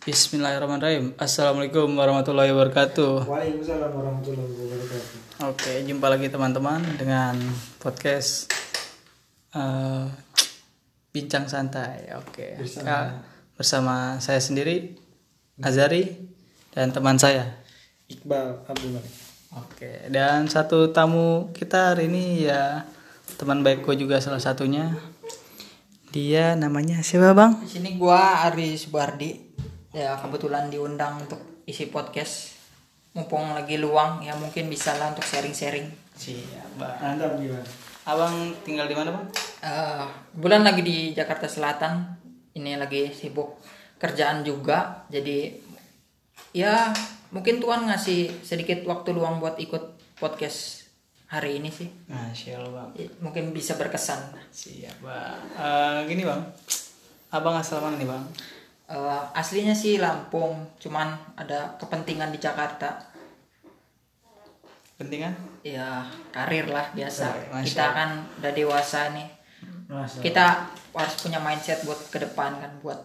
Bismillahirrahmanirrahim. Assalamualaikum warahmatullahi wabarakatuh. Waalaikumsalam warahmatullahi wabarakatuh. Oke, jumpa lagi teman-teman dengan podcast eh, bincang santai. Oke, Bersama- Ka- bersama saya sendiri Azari dan teman saya. Iqbal Abdul Malik. Oke, dan satu tamu kita hari ini ya teman baikku juga salah satunya. Dia namanya siapa bang? Di sini gua Ari Subardi. Ya kebetulan diundang untuk isi podcast. Mumpung lagi luang ya mungkin bisa lah untuk sharing-sharing. Siap bang. Mantap gimana? Abang tinggal di mana bang? Eh bulan lagi di Jakarta Selatan. Ini lagi sibuk kerjaan juga. Jadi ya mungkin Tuhan ngasih sedikit waktu luang buat ikut podcast hari ini sih. Masya Allah bang. Ya, Mungkin bisa berkesan. Siap bang. Eh, gini bang, abang asal mana nih bang? Eh, aslinya sih Lampung, cuman ada kepentingan di Jakarta. Pentingan? ya karir lah biasa Masya kita kan udah dewasa nih Masa. kita harus punya mindset buat ke depan kan buat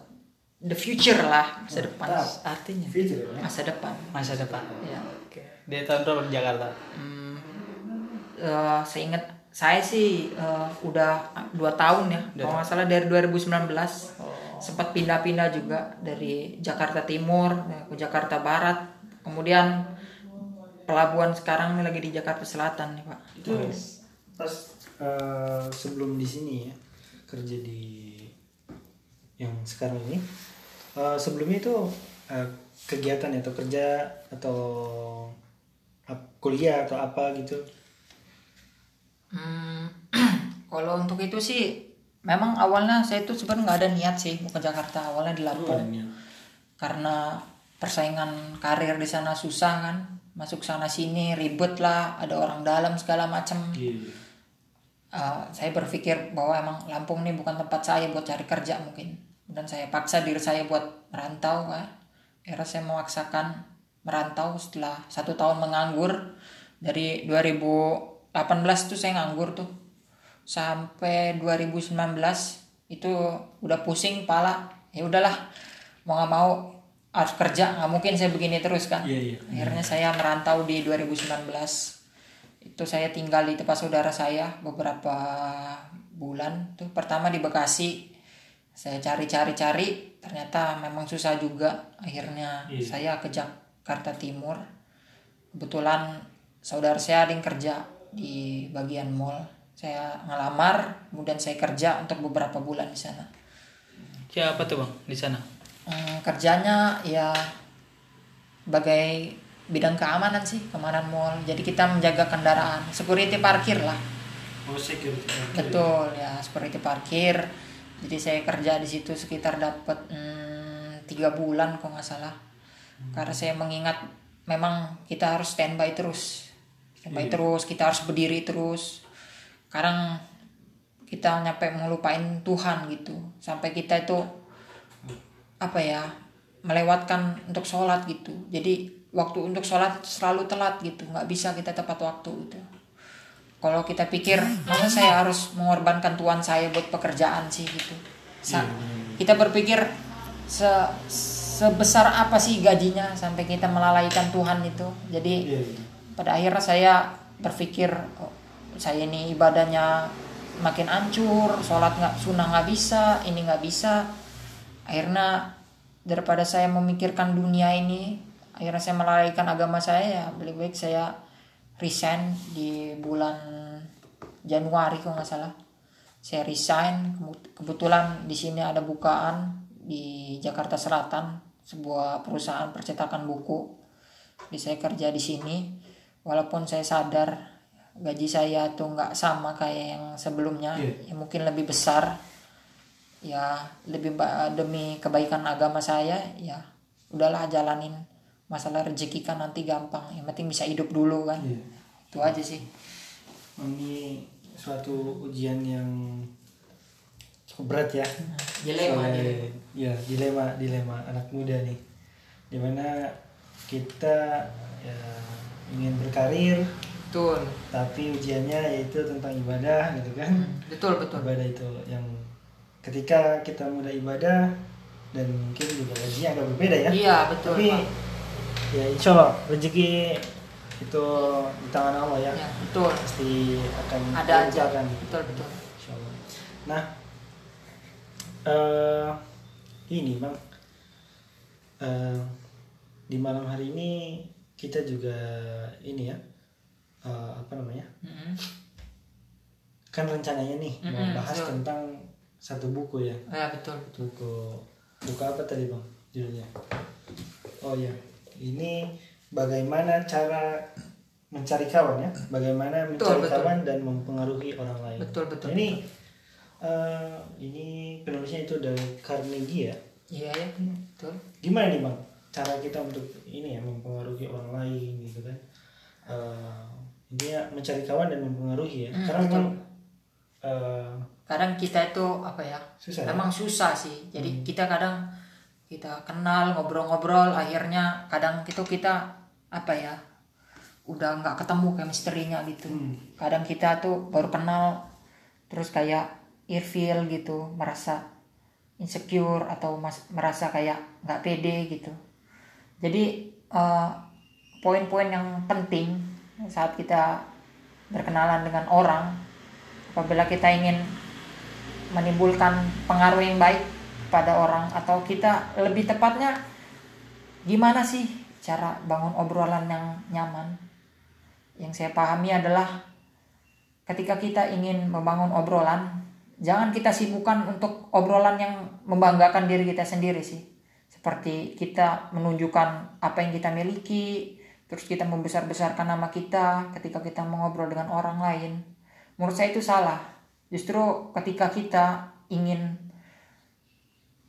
the future lah masa depan Mantap. Artinya Future ya? masa depan masa depan. ya Oke. Dia tahun berapa di Jakarta? hmm, eh, seingat saya sih eh, udah dua tahun ya kalau nggak salah dari 2019 sempat pindah-pindah juga dari Jakarta Timur ya, ke Jakarta Barat kemudian pelabuhan sekarang ini lagi di Jakarta Selatan nih pak Itu pas eh, sebelum di sini ya kerja di yang sekarang ini. eh, sebelumnya itu eh, kegiatan atau kerja atau kuliah atau apa gitu. Hmm, kalau untuk itu sih memang awalnya saya tuh sebenarnya nggak ada niat sih mau ke Jakarta. Awalnya di Lampung. karena persaingan karir di sana susah kan. Masuk sana sini ribet lah ada orang dalam segala macam Iya. Eh, saya berpikir bahwa emang Lampung ini bukan tempat saya buat cari kerja mungkin. Dan saya paksa diri saya buat merantau kan akhirnya saya memaksakan merantau setelah satu tahun menganggur. Dari 2018 tuh saya nganggur tuh sampai 2019 itu udah pusing pala. Ya udahlah mau nggak mau harus kerja. Nggak mungkin saya begini terus kan Iya, iya. akhirnya saya merantau di 2019 itu saya tinggal di tempat saudara saya beberapa bulan. Tuh pertama di Bekasi. Saya cari-cari-cari ternyata memang susah juga. Akhirnya Iya. saya ke Jakarta Timur. Kebetulan saudara saya ada yang kerja di bagian mall saya ngelamar kemudian saya kerja untuk beberapa bulan di sana. Siapa tuh bang di sana? Hmm, kerjanya ya sebagai bidang keamanan sih keamanan mall. Jadi kita menjaga kendaraan security parkir lah. Oh security. betul ya security parkir. Jadi saya kerja di situ sekitar dapat hmm, tiga bulan kok nggak salah. Karena saya mengingat memang kita harus standby terus. Standby terus kita harus berdiri terus kadang kita nyampe ngelupain Tuhan gitu. Sampai kita itu apa ya melewatkan untuk sholat gitu. Jadi waktu untuk sholat selalu telat gitu. Nggak bisa kita tepat waktu gitu. Kalau kita pikir masa saya harus mengorbankan Tuhan saya buat pekerjaan sih gitu? Sa- kita berpikir se sebesar apa sih gajinya sampai kita melalaikan Tuhan itu? Jadi Iya. iya. pada akhirnya saya berpikir oh, saya ini ibadahnya makin hancur sholat nggak sunnah nggak bisa ini nggak bisa. Akhirnya daripada saya memikirkan dunia ini akhirnya saya melalaikan agama saya ya lebih baik saya resign di bulan Januari kalau nggak salah. Saya resign kebetulan di sini ada bukaan di Jakarta Selatan sebuah perusahaan percetakan buku. Jadi saya kerja di sini walaupun saya sadar gaji saya tuh nggak sama kayak yang sebelumnya Iya. ya mungkin lebih besar ya lebih demi kebaikan agama saya ya udahlah jalanin masalah rezeki kan nanti gampang yang penting bisa hidup dulu kan Iya. itu aja sih Ini suatu ujian yang cukup berat ya. dilema Sebagai- dilema. ya dilema dilema anak muda nih di mana kita ya, ingin berkarir betul. Tapi ujiannya yaitu tentang ibadah gitu kan. Hmm, betul betul. Ibadah itu yang ketika kita mulai ibadah dan mungkin juga gajinya agak berbeda ya. Iya betul tapi Pak. ya insya Allah rezeki itu di tangan Allah ya, ya betul. Pasti akan ada aja. diusahakan. betul betul. Insya Allah. Nah, eh ini bang, eh di malam hari ini kita juga ini ya, eh, apa namanya? Mm-mm. Kan rencananya nih mau Mm-mm, bahas betul. tentang satu buku ya, ya betul betul buku buku apa tadi bang judulnya? Oh ya, ini bagaimana cara mencari kawan ya, bagaimana mencari betul. kawan dan mempengaruhi orang lain. betul betul ini eh, ini penulisnya itu dari Carnegie ya. iya ya betul Gimana nih bang cara kita untuk ini ya mempengaruhi orang lain gitu kan? Eh, intinya mencari kawan dan mempengaruhi ya. Hmm, Karena betul. memang eh, kadang kita itu apa ya susah. ya? memang susah sih jadi kita kadang kita kenal ngobrol-ngobrol akhirnya kadang itu kita apa ya udah nggak ketemu chemistry-nya gitu Hmm. kadang kita tuh baru kenal terus kayak irfil gitu merasa insecure atau mas- merasa kayak nggak pede gitu jadi eh, poin-poin yang penting saat kita berkenalan dengan orang apabila kita ingin menimbulkan pengaruh yang baik pada orang atau kita lebih tepatnya gimana sih cara bangun obrolan yang nyaman? Yang saya pahami adalah ketika kita ingin membangun obrolan jangan kita sibukkan untuk obrolan yang membanggakan diri kita sendiri sih. Seperti kita menunjukkan apa yang kita miliki terus kita membesar-besarkan nama kita ketika kita mengobrol dengan orang lain. Menurut saya itu salah. Justru ketika kita ingin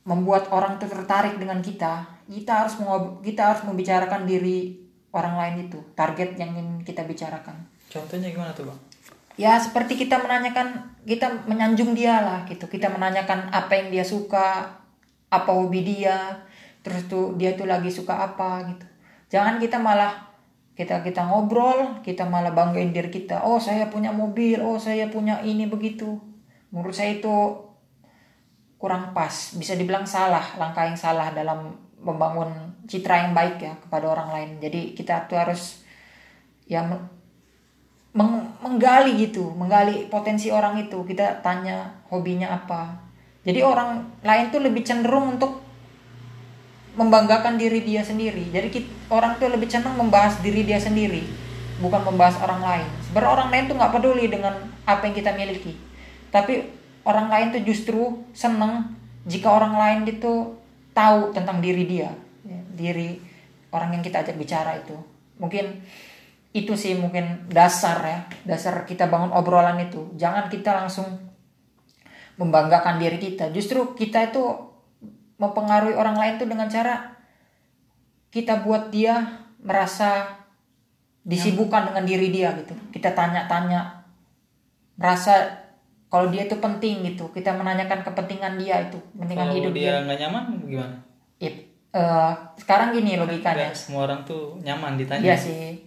membuat orang itu tertarik dengan kita kita harus kita harus membicarakan diri orang lain itu. Target yang ingin kita bicarakan. Contohnya gimana tuh bang? ya seperti kita menanyakan kita menyanjung dia lah gitu. Kita menanyakan apa yang dia suka apa hobi dia terus tuh dia tuh lagi suka apa gitu. Jangan kita malah kita kita ngobrol kita malah banggain diri kita. Oh saya punya mobil oh saya punya ini begitu. Menurut saya itu kurang pas. Bisa dibilang salah langkah yang salah dalam membangun citra yang baik ya kepada orang lain. Jadi kita tuh harus ya me- meng- menggali gitu menggali potensi orang itu. Kita tanya hobinya apa. Jadi orang lain tuh lebih cenderung untuk membanggakan diri dia sendiri. Jadi kit- orang tuh lebih cenderung membahas diri dia sendiri bukan membahas orang lain. Sebenarnya orang lain tuh nggak peduli dengan apa yang kita miliki. Tapi orang lain tuh justru seneng jika orang lain itu tahu tentang diri dia ya, diri orang yang kita ajak bicara itu. Mungkin itu sih mungkin dasar ya dasar kita bangun obrolan itu. Jangan kita langsung membanggakan diri kita. Justru kita itu mempengaruhi orang lain tuh dengan cara kita buat dia merasa disibukkan dengan diri dia gitu kita tanya-tanya merasa kalau dia itu penting gitu kita menanyakan kepentingan dia itu kepentingan Kalau hidup dia, dia nggak nyaman gimana? Ya, eh, sekarang gini logikanya Nggak semua orang tuh nyaman ditanya. Iya sih.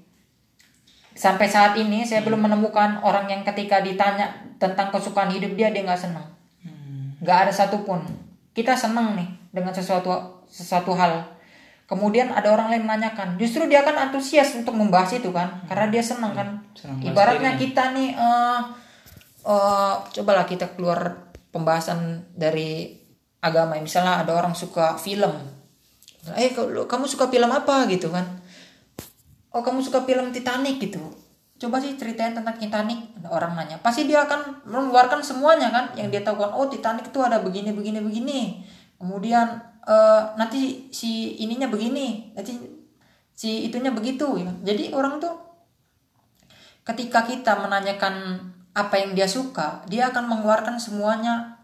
Sampai saat ini saya belum menemukan orang yang ketika ditanya tentang kesukaan hidup dia dia nggak senang. Hmm. Nggak ada satupun. Kita senang nih dengan sesuatu sesuatu hal. Kemudian ada orang lain menanyakan. Justru dia kan antusias untuk membahas itu kan, karena dia senang kan. Senang bahas Ibaratnya kita nih, eh eh, cobalah kita keluar pembahasan dari agama. Misalnya ada orang suka film. Eh kamu suka film apa gitu kan? oh kamu suka film Titanic gitu coba sih ceritain tentang Titanic ada orang nanya pasti dia akan mengeluarkan semuanya kan yang dia tahu kan oh Titanic itu ada begini begini begini kemudian eh, nanti si ininya begini nanti si itunya begitu ya. jadi orang tuh ketika kita menanyakan apa yang dia suka dia akan mengeluarkan semuanya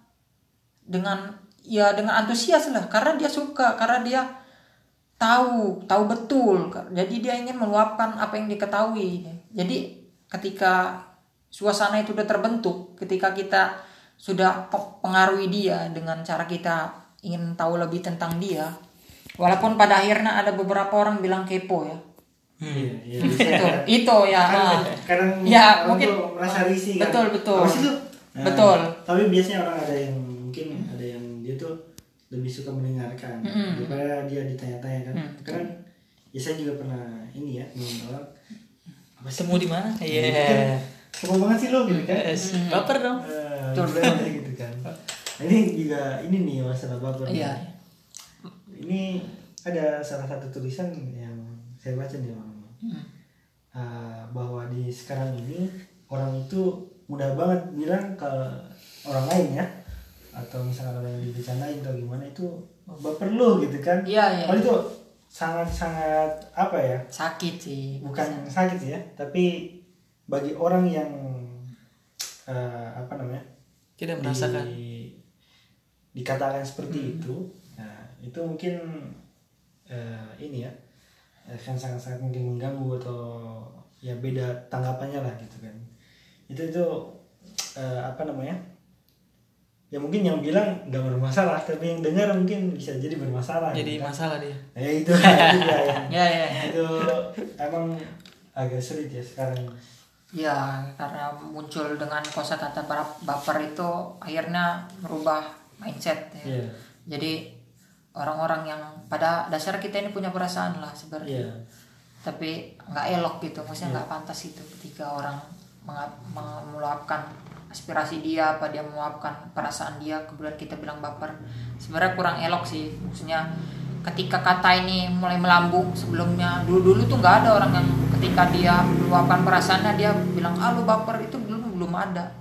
dengan ya dengan antusias lah. Karena dia suka karena dia tahu tahu betul. Jadi dia ingin meluapkan apa yang diketahui. Jadi ketika suasana itu udah terbentuk ketika kita sudah pe- pengaruhi dia dengan cara kita ingin tahu lebih tentang dia walaupun pada akhirnya ada beberapa orang bilang kepo ya Iya, iya. itu itu ya ah. Kadang Ya, orang mungkin- tuh merasa risih kan. betul, betul. Apa sih tuh? Nah, Betul. Tapi biasanya orang ada yang mungkin ada yang dia tuh lebih suka mendengarkan Mm-mm. daripada dia ditanya-tanya kan Mm, kan ya saya juga pernah ini ya orang apa sih Temu di mana? Iya. Kan, Seru banget sih lo gitu kan Yes. Baper dong. Eh, gimana gitu kan ini juga ini nih masalah baper nih. Iya. ini ada salah satu tulisan yang saya baca nih Bang. Hmm. Uh, bahwa di sekarang ini orang itu mudah banget bilang ke orang lain ya atau misalnya ada yang dibicarain atau gimana itu baper lu gitu kan Iya, iya. Padahal itu sangat-sangat apa ya sakit sih bukan sakit ya tapi bagi orang yang uh, apa namanya Tidak merasakan. di, dikatakan seperti itu nah itu mungkin eh, ini ya akan sangat-sangat mungkin mengganggu atau ya beda tanggapannya lah gitu kan. Itu itu eh, apa namanya ya mungkin yang bilang nggak bermasalah tapi yang dengar mungkin bisa jadi bermasalah Jadi gitu kan. masalah dia. ya itu dia yang ya ya itu emang agak sulit ya sekarang. Ya karena muncul dengan kosakata baper itu akhirnya merubah mindset ya. Iya. jadi orang-orang yang pada dasar kita ini punya perasaan lah sebenarnya Iya. tapi nggak elok gitu maksudnya nggak pantas itu ketika orang meluapkan aspirasi dia apa dia meluapkan perasaan dia kemudian kita bilang baper sebenarnya kurang elok sih maksudnya ketika kata ini mulai melambung sebelumnya dulu dulu tuh nggak ada orang yang ketika dia meluapkan perasaannya dia bilang ah lu baper itu belum belum ada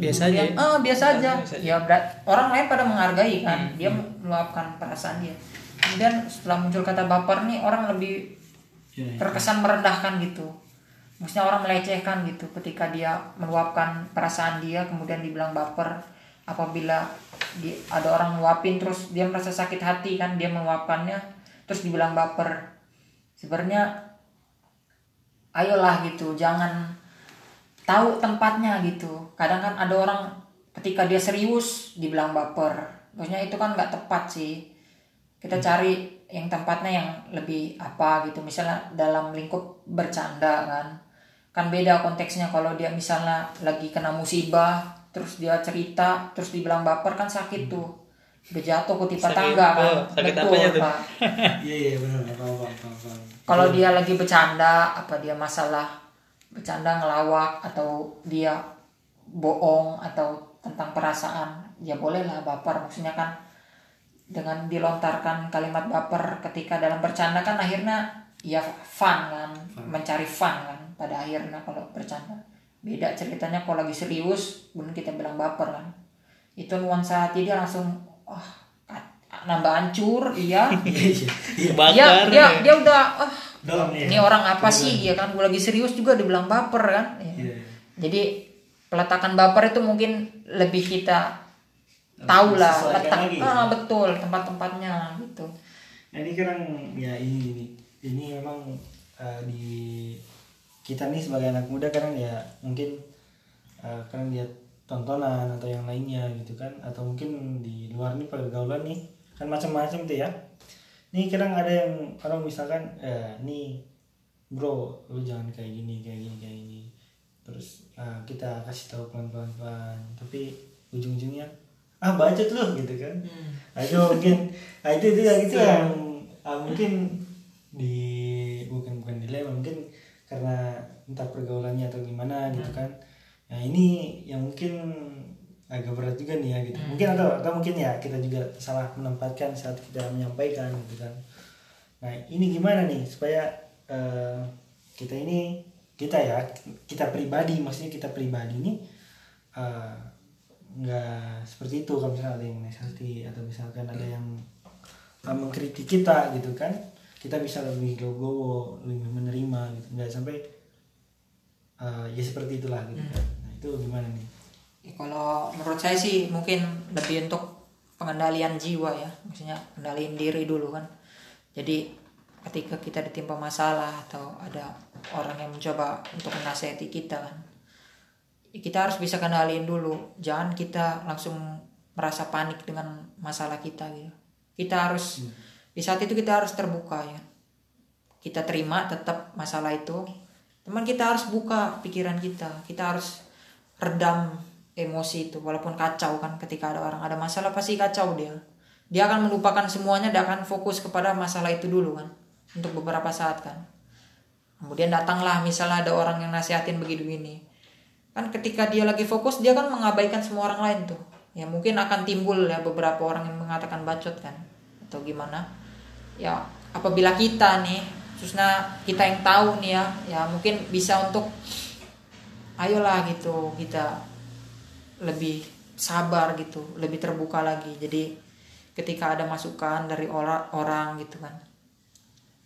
Biasa aja. Kemudian, ah biasa aja. Biasa aja. ya berat orang lain pada menghargai kan. Dia meluapkan perasaan dia. Kemudian setelah muncul kata baper nih orang lebih Iya, iya. terkesan merendahkan gitu. Maksudnya orang melecehkan gitu ketika dia meluapkan perasaan dia kemudian dibilang baper. Apabila di, ada orang meluapin terus dia merasa sakit hati kan dia meluapkannya terus dibilang baper. Sebenarnya ayolah gitu jangan tahu tempatnya gitu. Kadang kan ada orang ketika dia serius dibilang baper. Maksudnya itu kan nggak tepat sih. Kita cari yang tempatnya yang lebih apa gitu. Misalnya dalam lingkup bercanda kan. Kan beda konteksnya kalau dia misalnya lagi kena musibah terus dia cerita terus dibilang baper kan sakit tuh. Udah jatuh ke tipe Sakit, tangga kan. Oh, sakit apanya tuh? Pak. iya iya benar kalau dia lagi bercanda apa dia masalah bercanda ngelawak atau dia bohong atau tentang perasaan ya boleh lah baper. Maksudnya kan dengan dilontarkan kalimat baper ketika dalam bercanda kan akhirnya ya fun kan mencari fun kan pada akhirnya kalau bercanda. Beda ceritanya kalau lagi serius kemudian kita bilang baper kan. Itu nuansa hati dia langsung wah nambah hancur iya. Iya Bakar. dia dia ya. dia udah ah dalam ya ini orang apa sih? Ya kan? Gue lagi serius juga dibilang baper kan? Ya. Iya. jadi peletakan baper itu mungkin lebih kita tahu lah letak lagi. ah, betul tempat-tempatnya gitu. Nah, ini kadang ya ini ini. Ini memang eh, di kita nih sebagai anak muda kadang ya mungkin eh, kadang lihat tontonan atau yang lainnya gitu kan? Atau mungkin di luar nih pergaulan nih kan macam-macam tuh ya nih kadang ada yang orang misalkan eh nih bro lu jangan kayak gini kayak gini kayak gini. Terus eh, kita kasih tahu pelan-pelan pelan tapi ujung-ujungnya ah bacot lu gitu kan. Nah, itu mungkin nah, itu itu yang itu yang ah, mungkin di bukan bukan dilema mungkin karena entah pergaulannya atau gimana gitu kan. Nah ini yang mungkin agak berat juga nih ya gitu. Mungkin atau atau mungkin ya kita juga salah menempatkan saat kita menyampaikan gitu kan. Nah ini gimana nih supaya eh, kita ini kita ya kita pribadi maksudnya kita pribadi ini eh, nggak seperti itu kalau misalnya ada yang nasihati atau misalkan ada yang uh, mengkritik kita gitu kan. Kita bisa lebih legowo lebih menerima gitu. Nggak sampai uh, ya seperti itulah gitu kan. Nah itu gimana nih Ya, kalau menurut saya sih mungkin lebih untuk pengendalian jiwa ya. Maksudnya kendaliin diri dulu kan. Jadi ketika kita ditimpa masalah atau ada orang yang mencoba untuk menasehati kita kan. Ya kita harus bisa kendaliin dulu. Jangan kita langsung merasa panik dengan masalah kita gitu. Kita harus di saat itu kita harus terbuka ya. Kita terima tetap masalah itu. Teman kita harus buka pikiran kita. Kita harus redam emosi itu walaupun kacau kan ketika ada orang. Ada masalah pasti kacau dia. Dia akan melupakan semuanya dia akan fokus kepada masalah itu dulu kan untuk beberapa saat kan. Kemudian datanglah misalnya ada orang yang nasihatin begitu begini kan ketika dia lagi fokus dia kan mengabaikan semua orang lain tuh. Ya mungkin akan timbul ya beberapa orang yang mengatakan bacot kan atau gimana. Ya apabila kita nih khususnya kita yang tahu nih ya ya mungkin bisa untuk ayolah gitu kita lebih sabar gitu lebih terbuka lagi. Jadi ketika ada masukan dari orang orang gitu kan.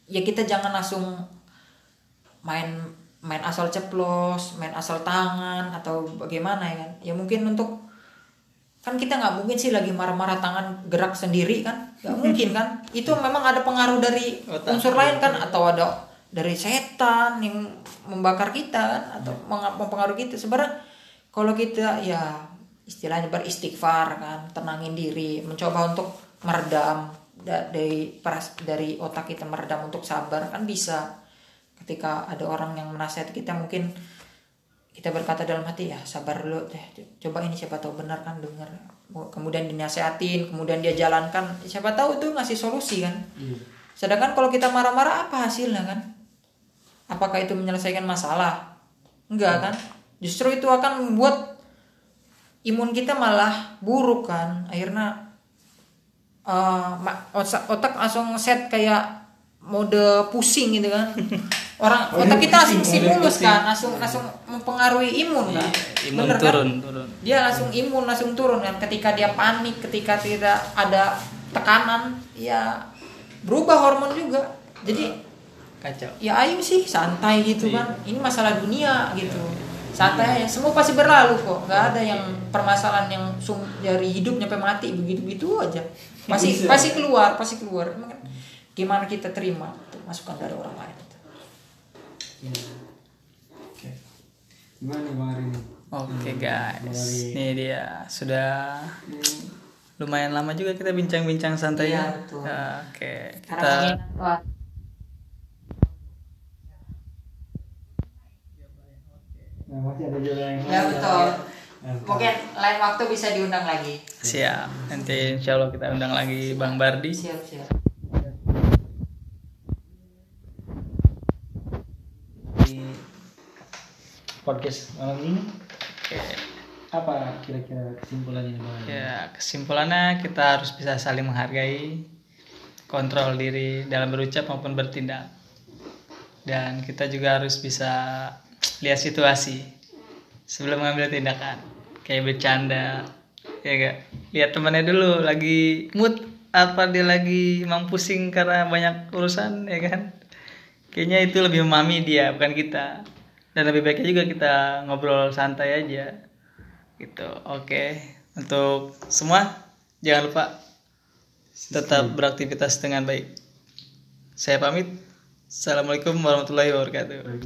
Ya kita jangan langsung main main asal ceplos main asal tangan atau bagaimana ya kan. Ya mungkin untuk kan kita nggak mungkin sih lagi marah-marah tangan gerak sendiri kan. Nggak mungkin kan. Itu memang ada pengaruh dari Otak. unsur lain kan atau ada dari setan yang membakar kita kan atau mempengaruhi kita. Sebenarnya kalau kita ya istilahnya beristighfar kan tenangin diri mencoba untuk meredam da- dari dari otak kita meredam untuk sabar kan bisa. Ketika ada orang yang menasihati kita mungkin kita berkata dalam hati ya sabar dulu deh coba ini siapa tahu benar kan dengar. Kemudian dinasihatin kemudian dia jalankan siapa tahu itu ngasih solusi kan. Sedangkan kalau kita marah-marah apa hasilnya kan? Apakah itu menyelesaikan masalah? Enggak kan justru itu akan membuat imun kita malah buruk kan. Akhirnya ma- otak, otak langsung set kayak mode pusing gitu kan. Orang otak kita langsung stimulus kan. langsung langsung mempengaruhi imun kan. Imun Bener kan? turun turun. Dia langsung imun langsung turun kan. Ketika dia panik ketika tidak ada tekanan ya berubah hormon juga. Jadi kacau. ya ayo sih santai gitu kan. Ini masalah dunia gitu santai aja semua pasti berlalu kok. Nggak ada yang permasalahan yang sum dari hidup nyampe mati begitu begitu aja. Pasti pasti keluar pasti keluar. Emang kan gimana kita terima tuh masukan dari orang lain? Ya. Oke. Gimana nih Bang Ari? Ini? oke Hmm, guys. Dari- nih dia. Sudah lumayan lama juga kita bincang-bincang santai Iya, ya. oke kita wah, masih ada juga yang ya lain, betul. Mantap. mungkin lain waktu bisa diundang lagi. Siap. Nanti insya Allah kita undang lagi Bang Bardi. Siap siap. Di podcast malam ini oke. apa kira-kira kesimpulannya Bang ya kesimpulannya kita harus bisa saling menghargai kontrol diri dalam berucap maupun bertindak. Dan kita juga harus bisa lihat situasi. Sebelum mengambil tindakan. Kayak bercanda. Ya gak lihat temannya dulu lagi mood apa dia lagi emang pusing karena banyak urusan ya kan? Kayaknya itu lebih memahami dia bukan kita. Dan lebih baiknya juga kita ngobrol santai aja. Gitu. Oke. Untuk semua jangan lupa tetap beraktivitas dengan baik. Saya pamit. Assalamualaikum warahmatullahi wabarakatuh